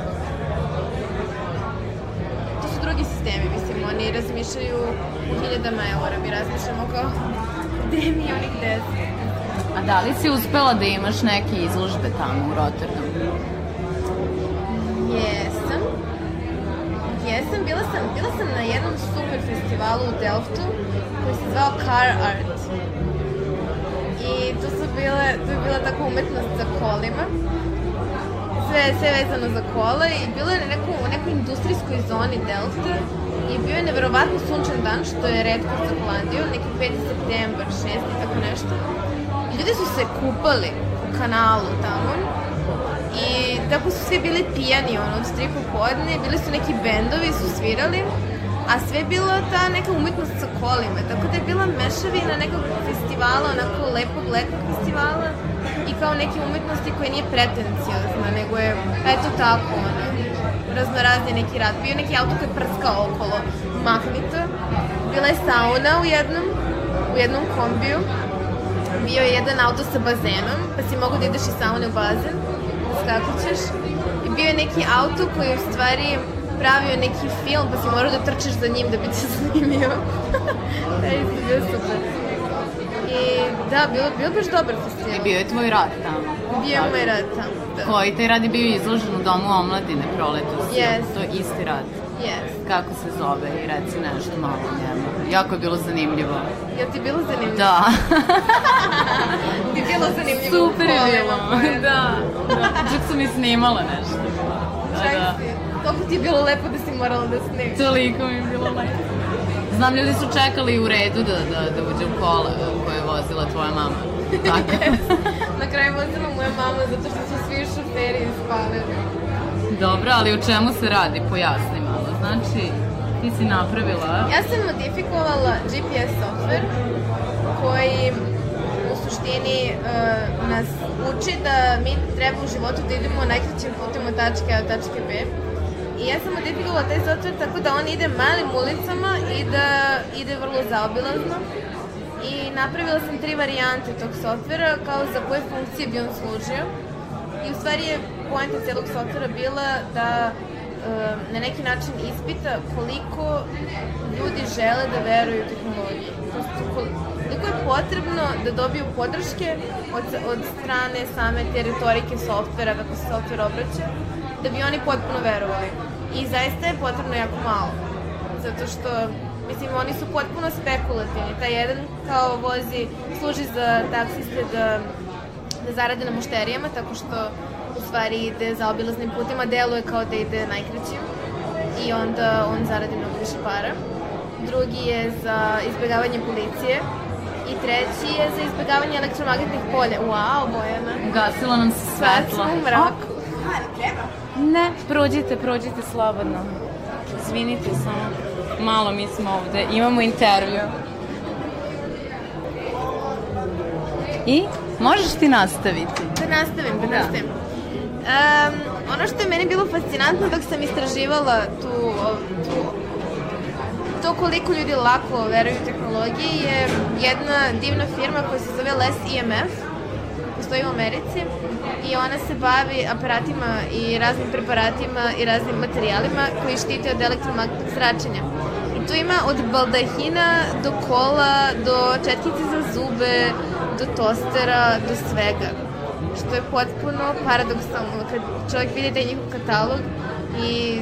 To su drugi sistemi, mislim, oni razmišljaju u hiljadama eura, mi razmišljamo kao gde mi onih deset. A da li si uspela da imaš neke izložbe tamo u Rotterdamu? Jesam. Jesam, bila sam, bila sam na jednom super festivalu u Delftu koji se zvao Car Art. I to su bile, to je bila tako umetnost sa kolima. Sve, sve vezano za kola i bilo je na neku, u nekoj industrijskoj zoni Delfta i bio je neverovatno sunčan dan, što je redko za Holandiju, neki 5. septembar, 6. tako nešto. Ljudi su se kupali u kanalu tamo i tako su svi bili pijani, ono, od tri popodne, bili su neki bendovi, su svirali, a sve je bila ta neka umetnost sa kolima, tako da je bila mešavina nekog festivala, onako lepog, lepog festivala kao neke umetnosti koje nije pretenciozna, nego je, eto tako, ono, raznorazni neki rad. Bio neki auto koji je prskao okolo, mahnito. Bila je sauna u jednom, u jednom kombiju. Bio je jedan auto sa bazenom, pa si mogu da ideš iz saune u bazen, da skakućeš. I bio je neki auto koji u stvari pravio neki film, pa si morao da trčeš za njim da bi te snimio. Taj je bio super. I da, bilo, bilo baš dobar I festival. bio je tvoj rad tamo. Bio je moj rad tamo. Da. Koji taj rad je bio izložen u Domu omladine proletos. Yes. To je isti rad. Yes. Kako se zove i reci nešto malo o njemu. Jako je bilo zanimljivo. Jel ti bilo zanimljivo? Da. Ti je bilo zanimljivo. Super je bilo. Da. da. Čak sam i snimala nešto. Da, Čak da. si. Toliko ti je bilo lepo da si morala da snimiš. Toliko mi je bilo lepo. Znam, ljudi su čekali u redu da, da, da uđe u kola koje je vozila tvoja mama. Tako. Na kraju vozila moja mama zato što su svi šoferi ispalili. Dobro, ali o čemu se radi? Pojasni malo. Znači, ti si napravila... Ja sam modifikovala GPS software koji u suštini uh, nas uči da mi treba u životu da idemo najkraćim putem od tačke A do tačke B. I ja sam modifikovala taj software tako da on ide malim ulicama i da ide vrlo zaobilazno. I napravila sam tri varijante tog softvera kao za koje funkcije bi on služio. I u stvari je poenta celog softvera bila da e, na neki način ispita koliko ljudi žele da veruju u tehnologiji. Koliko je potrebno da dobiju podrške od, od strane same te retorike softvera, kako se softver obraća, da bi oni potpuno verovali. I zaista je potrebno jako malo. Zato što, mislim, oni su potpuno spekulativni. Taj jedan kao vozi, služi za taksiste da da zarade na mušterijama, tako što u stvari ide za obilaznim putima, deluje kao da ide najkraćim i onda on zaradi mnogo više para. Drugi je za izbjegavanje policije i treći je za izbjegavanje elektromagnetnih polja. Wow, Bojana! Ugasilo nam se Sad svetlo. smo u mraku. Ne, prođite, prođite slobodno. Izvinite samo. Malo mi smo ovde, imamo intervju. I? Možeš ti nastaviti? Da nastavim, da nastavim. Um, ono što je meni bilo fascinantno dok sam istraživala tu, tu to koliko ljudi lako veruju u tehnologiji je jedna divna firma koja se zove Les IMF, postoji u Americi i ona se bavi aparatima i raznim preparatima i raznim materijalima koji štite od elektromagnetnog zračenja. I tu ima od baldahina do kola, do četkice za zube, do tostera, do svega. Što je potpuno paradoksalno kad čovjek vidi taj njihov katalog i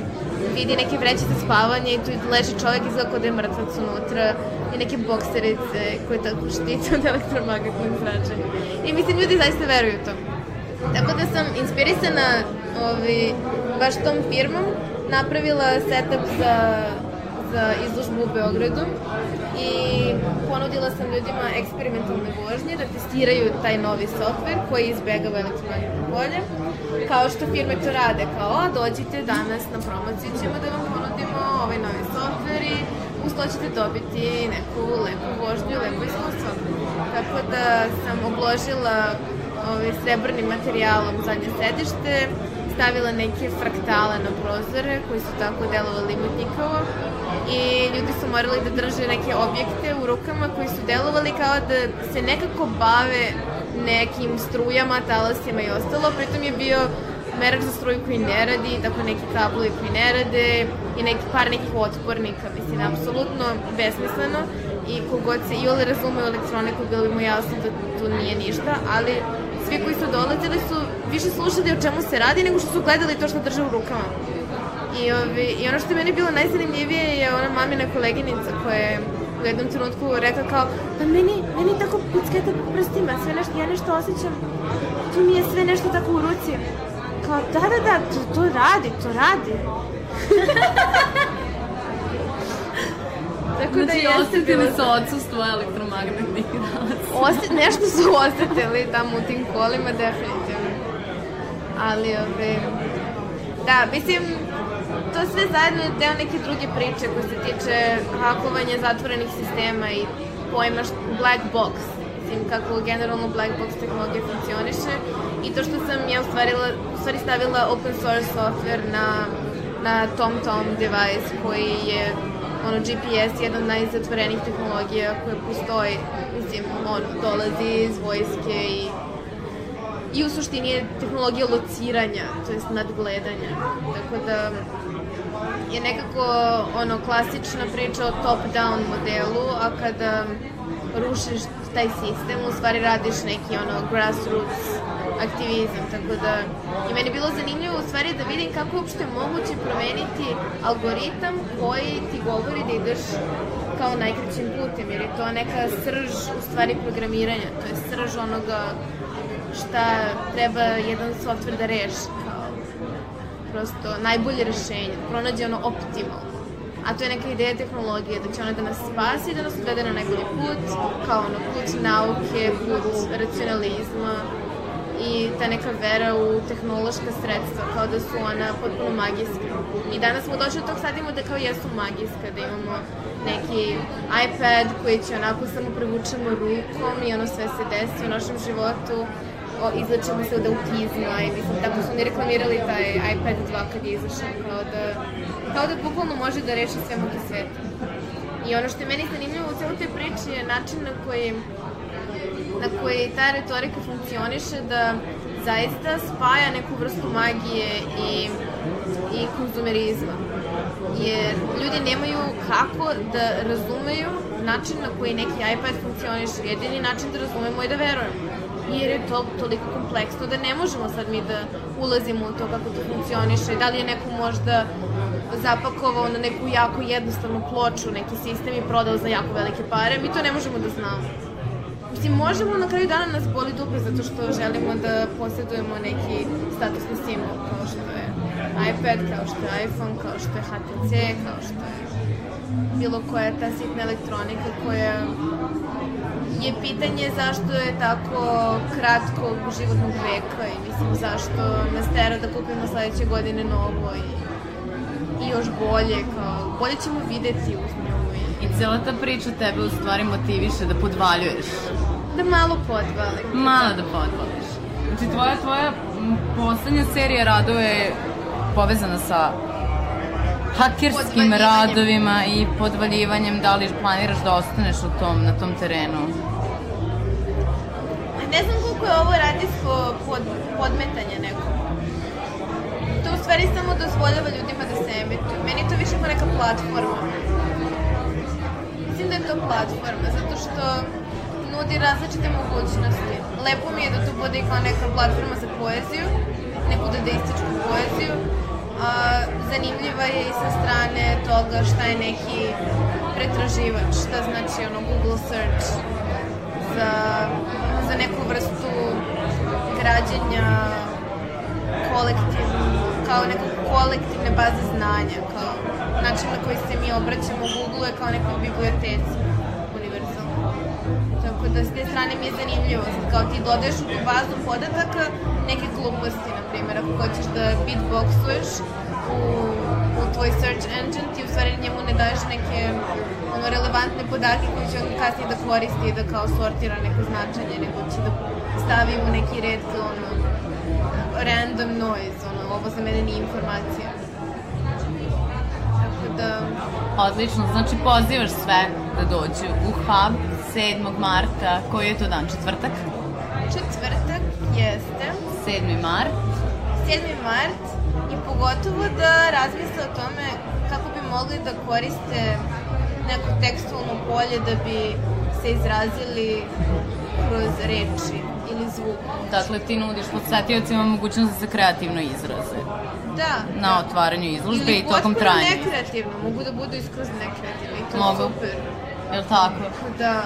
vidi neke vreće za spavanje i tu leži čovjek izgleda kao da je mrtvac unutra i neke bokserice koje tako štite od elektromagnetnog zračenja. I mislim, ljudi zaista veruju to. Tako da sam inspirisana ovi, baš tom firmom napravila setup za, za izložbu u Beogradu i ponudila sam ljudima eksperimentalne vožnje da testiraju taj novi softver koji izbegava elektromagnetno polje. Kao što firme to rade, kao dođite danas na promociju ćemo da vam ponudimo ovaj novi softver i uz to ćete dobiti neku lepu vožnju, lepo iskustvo. Tako da sam obložila ovaj, srebrnim materijalom zadnje sedište, stavila neke fraktale na prozore koji su tako delovali mutnikovo i ljudi su morali da drže neke objekte u rukama koji su delovali kao da se nekako bave nekim strujama, talasima i ostalo, pritom je bio merač za struju koji ne radi, tako neki kablovi koji ne rade i neki, par nekih otpornika, mislim, apsolutno besmisleno i kogod se i ole razume u elektroniku, bilo bi mu jasno da tu nije ništa, ali svi koji su dolazili su više slušali o čemu se radi nego što su gledali to što drže u rukama. I, ovi, I ono što je meni bilo najzanimljivije je ona mamina koleginica koja je u jednom trenutku rekla kao pa meni, meni tako pucketa po prstima, sve nešto, ja nešto osjećam, tu mi je sve nešto tako u ruci. Kao, da, da, da, to, to radi, to radi. Tako da Znači, osetili bilo su odsustvo elektromagnetnih dalaca. Oset, nešto su osetili tamo u tim kolima, definitivno. Ali, ove, da, mislim, to sve zajedno je deo neke druge priče koja se tiče hakovanja zatvorenih sistema i pojma št- black box. Mislim, kako generalno black box tehnologija funkcioniše i to što sam ja u stvari, u stvari stavila open source software na, na TomTom device koji je ono, GPS je jedna od najzatvorenih tehnologija koja postoji. Mislim, ono, dolazi iz vojske i i u suštini je tehnologija lociranja, to jest nadgledanja. Tako da je nekako ono klasična priča o top-down modelu, a kada rušiš taj sistem, u stvari radiš neki ono grassroots aktivizam, tako da i meni je bilo zanimljivo u stvari da vidim kako je uopšte moguće promeniti algoritam koji ti govori da ideš kao najkraćim putem, jer je to neka srž u stvari programiranja, to je srž onoga šta treba jedan softver da reši kao prosto najbolje rešenje, pronađe ono optimalno. A to je neka ideja tehnologije, da će ona da nas spasi, da nas odvede na najbolji put, kao ono put nauke, put racionalizma i ta neka vera u tehnološka sredstva, kao da su ona potpuno magijska. I danas smo došli do tog sad imamo da kao jesu magijska, da imamo neki iPad koji će onako samo prevučemo rukom i ono sve se desi u našem životu o, izlečemo se od autizma i mislim, tako su oni reklamirali taj iPad 2 kad je izašao, kao da, kao da bukvalno može da reši sve muke sveta. I ono što je meni zanimljivo u celoj toj priči je način na koji na koji ta retorika funkcioniše da zaista spaja neku vrstu magije i, i konzumerizma. Jer ljudi nemaju kako da razumeju način na koji neki iPad funkcioniše. Jedini način da razumemo je da verujemo jer je to toliko kompleksno da ne možemo sad mi da ulazimo u to kako to funkcioniše. Da li je neko možda zapakovao na neku jako jednostavnu ploču, neki sistem i prodao za jako velike pare, mi to ne možemo da znamo. Mislim, možemo na kraju dana nas boli dupe zato što želimo da posjedujemo neki statusni simbol, kao što je iPad, kao što je iPhone, kao što je HTC, kao što je bilo koja ta sitna elektronika koja je pitanje zašto je tako kratkog životnog veka i mislim zašto nas tera da kupimo sledeće godine novo i, i još bolje, kao bolje ćemo videti uz nju i I cela ta priča tebe u stvari motiviše da podvaljuješ. Da malo podvalim. Malo da podvališ. Znači, tvoja, tvoja poslednja serija radova je povezana sa hakerskim radovima i podvaljivanjem, da li planiraš da ostaneš u tom, na tom terenu? Ne znam koliko je ovo radijsko pod, podmetanje neko. To u stvari samo dozvoljava ljudima da se emituju. Meni to više kao neka platforma. Mislim da je to platforma, zato što nudi različite mogućnosti. Lepo mi je da to bude i kao neka platforma za poeziju, neku dadaističku poeziju. A, zanimljiva je i sa strane toga šta je neki pretraživač, šta znači ono Google search za, za neku vrstu građenja kolektivno, kao neke kolektivne baze znanja, kao način na koji se mi obraćamo Google je kao nekoj biblioteci. Tako da s te strane mi je zanimljivo, sad kao ti dodaješ u bazu podataka neke gluposti, na primjer, ako hoćeš da beatboxuješ u, u tvoj search engine, ti u stvari njemu ne daješ neke ono, relevantne podatke koje će on kasnije da koristi i da kao sortira neko značenje, nego će da stavi u neki red ono, random noise, ono, ovo za mene nije informacija. Tako da, Odlično, znači pozivaš sve da dođu u hub 7. marta, koji je to dan, četvrtak? četvrtak jeste 7. mart. 7. mart i pogotovo da razmisle o tome kako bi mogli da koriste neko tekstualno polje da bi se izrazili kroz reči ili zvuk. Dakle, ti nudiš podsetiocima mogućnost da se kreativno izraze Da. na otvaranju izložbe i tokom potpuno trajanja. nekreativno, mogu da budu iskroz nekreativni i to je Mogu. super. Je li tako? Da.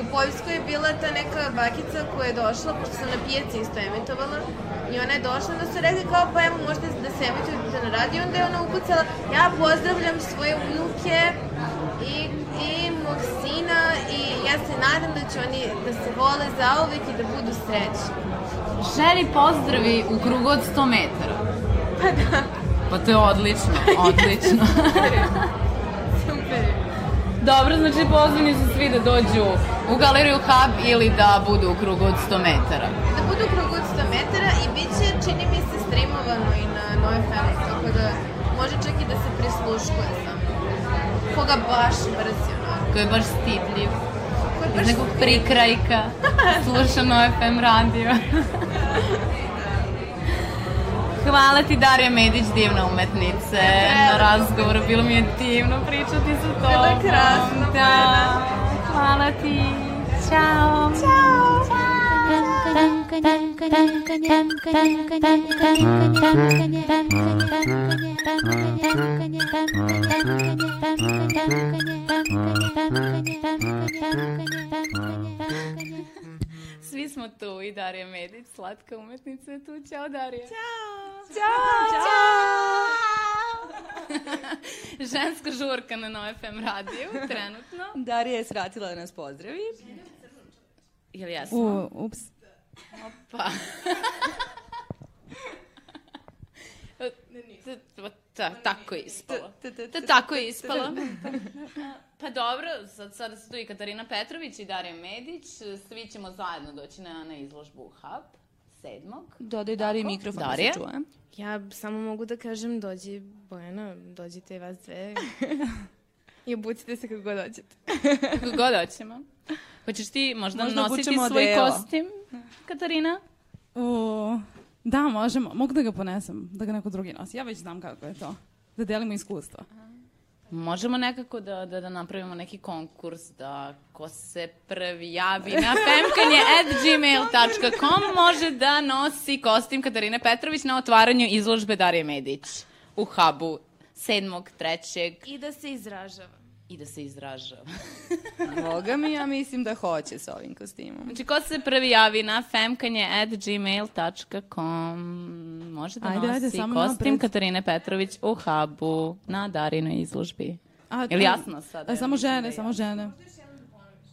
U Poljskoj je bila ta neka bakica koja je došla, pošto sam na pijaci isto emitovala, i ona je došla, onda su rekli kao, pa evo, možete da se emitujete na radio, onda je ona ukucala, ja pozdravljam svoje unuke i, i mog sina i ja se nadam da će oni da se vole zauvek i da budu srećni. Želi pozdravi u krugu od 100 metara. Pa da. Pa to je odlično, odlično. Dobro, znači pozvani su svi da dođu u galeriju Hub ili da budu u krugu od 100 metara. Da budu u krugu od 100 metara i bit će, čini mi se, streamovano i na Nove FM, tako da može čak i da se prisluškuje samo. Koga baš mrzi, onako. Koji je baš stidljiv. Ko je Iz baš nekog prikrajka. Sluša no FM radio. Hvala ti Darija Medić, divna umetnice, na razgovoru. Bilo mi je divno pričati sa tobom. Bilo je krasno, Da. Hvala ti. Ćao. Ćao. Svi smo tu i Darija Medić, slatka umetnica je tu. Ćao Darija. Ćao. Ćao. Ženska žurka na Nove FM radiju, trenutno. Darija je svratila da nas pozdravi. Ili jesmo? U, ups. Pa. Ta, tako je ispalo. Ta, tako je ispalo. Pa dobro, sad, sada su tu i Katarina Petrović i Darija Medić. Svi ćemo zajedno doći na, na izložbu Hub, sedmog. Dodaj Dariji mikrofon Darija? da se čuje. Ja samo mogu da kažem, dođi Bojana, dođite i vas dve. I obucite se kako god dođete. Kako god hoćemo. Hoćeš ti možda, Možda nositi svoj odelo. kostim, Katarina? O, da, možemo. Mogu da ga ponesem, da ga neko drugi nosi. Ja već znam kako je to. Da delimo iskustva. Možemo nekako da, da, da napravimo neki konkurs da ko se prvi javi na femkanje at gmail.com može da nosi kostim Katarine Petrović na otvaranju izložbe Darije Medić u hubu 7. 3. I da se izražava. I da se izražava. Boga mi, ja mislim da hoće s ovim kostimom. Znači, ko se prvi javi na femkanje at gmail.com može da Ajde, nosi ajde, kostim napred. Katarine Petrović u hubu na Darinoj izložbi. A, Ili jasno sad? A, samo žene, samo žene.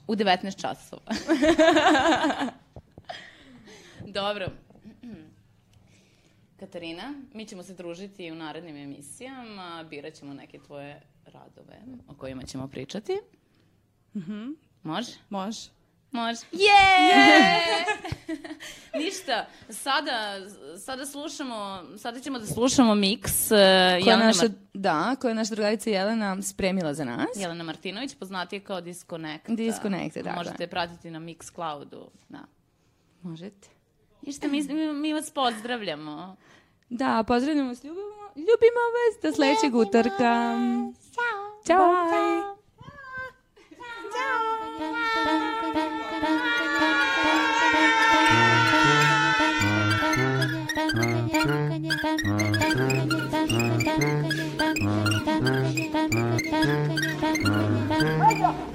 U 19 časova. Dobro. Katarina, mi ćemo se družiti u narednim emisijama, birat ćemo neke tvoje radove o kojima ćemo pričati. Može? Može. Može. Je! Ništa, sada, sada slušamo, sada ćemo da slušamo miks uh, Koja je Jelene, naša, Mar da, koja je naša drugarica Jelena spremila za nas. Jelena Martinović, poznatija kao Disconnect. Disconnect, tako Možete je. je pratiti na Mixcloudu. Da. Možete. Ništa, mi, mi- mi vas pozdravljamo. Da, pozdravljamo vas, ljubimo, ljubimo vas do sledećeg utorka. Ćao. Ćao. Bye. Thank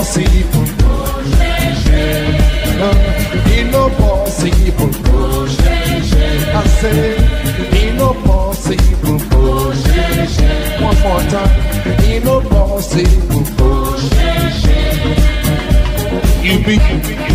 possible. It no possible. I say it no possible. One more time. It no possible. You be.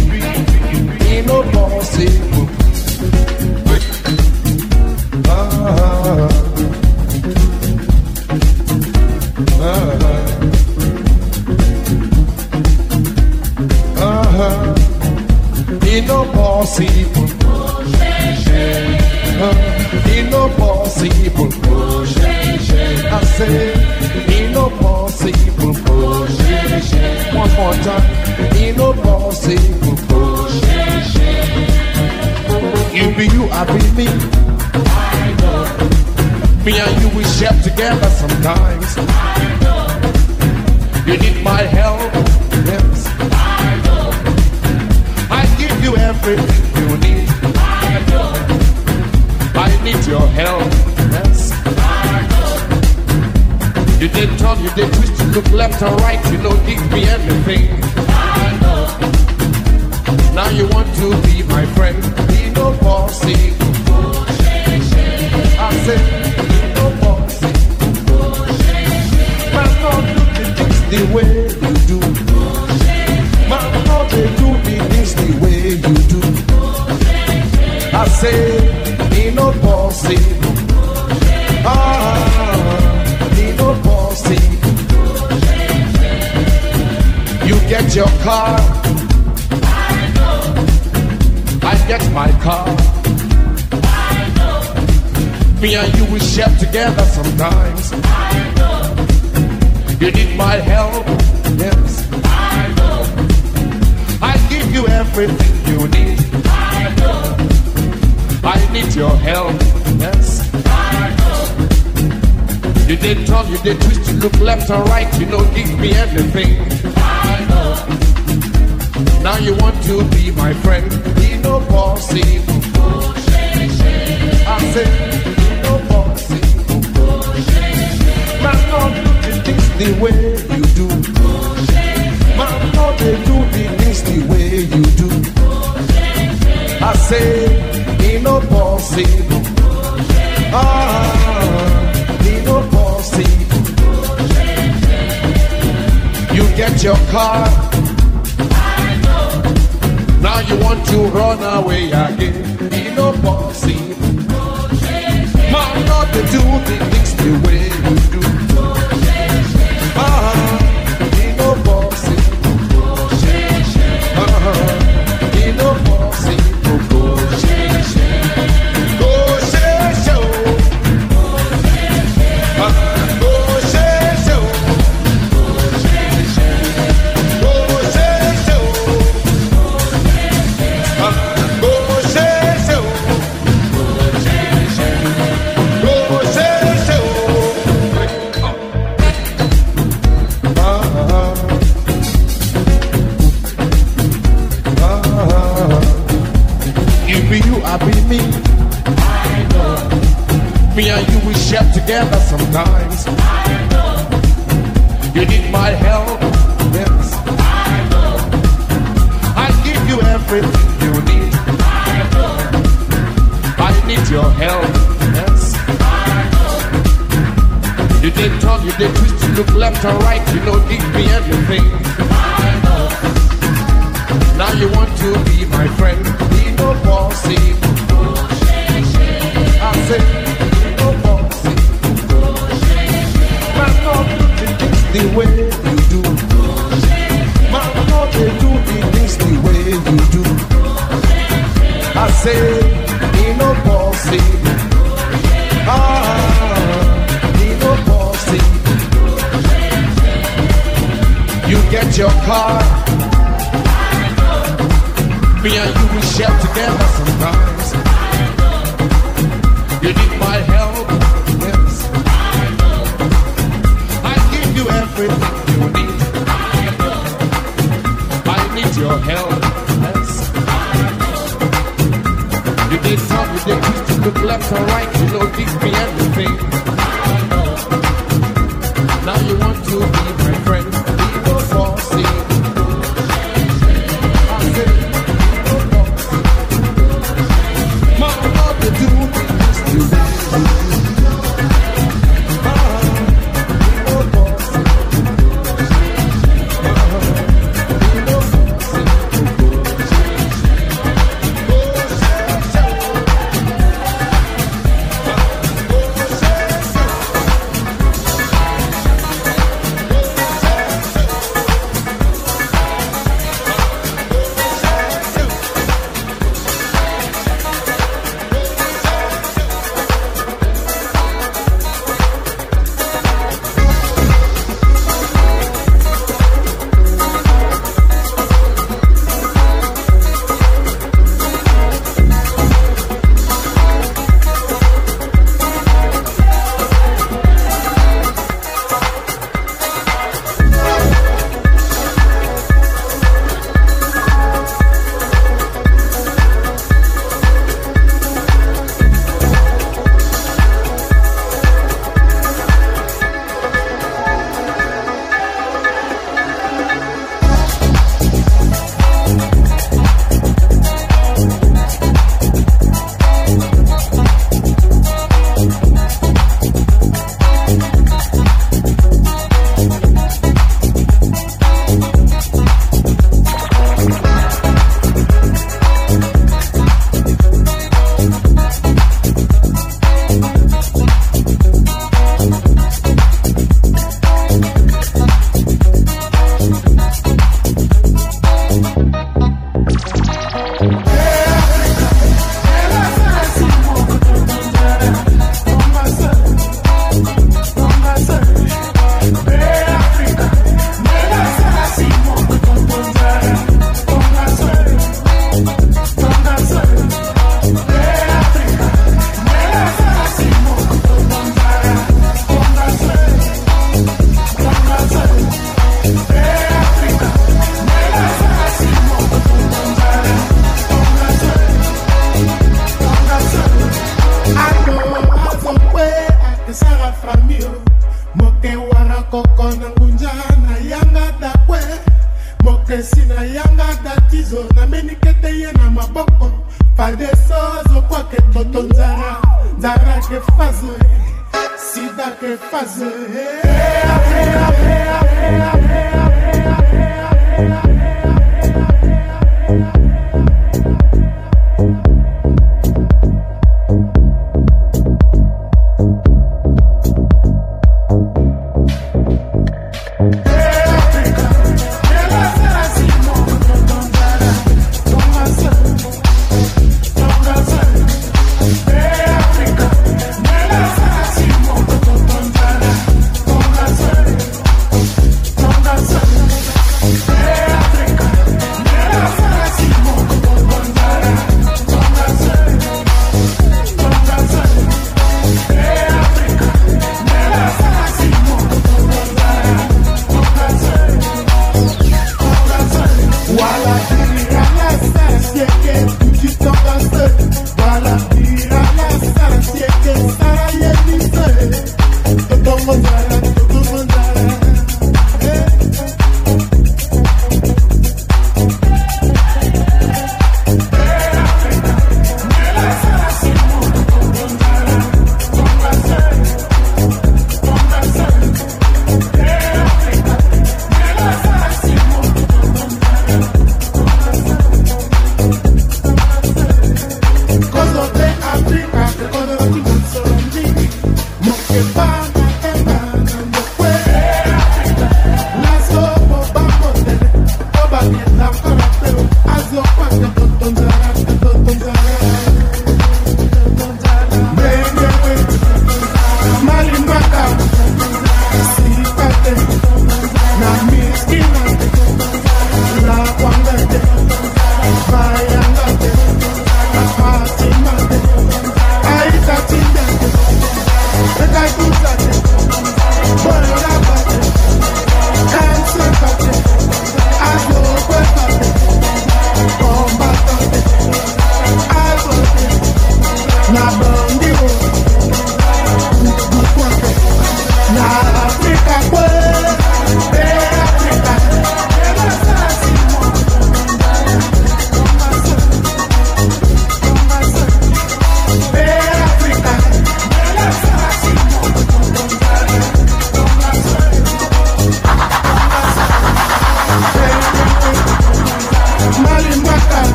the way you do. Mama, no, they do the things the way you do. I say, ain't no possible. Ah, ain't no possible. You get your car. Me and you, we share together. left and right, you know, deep beyond.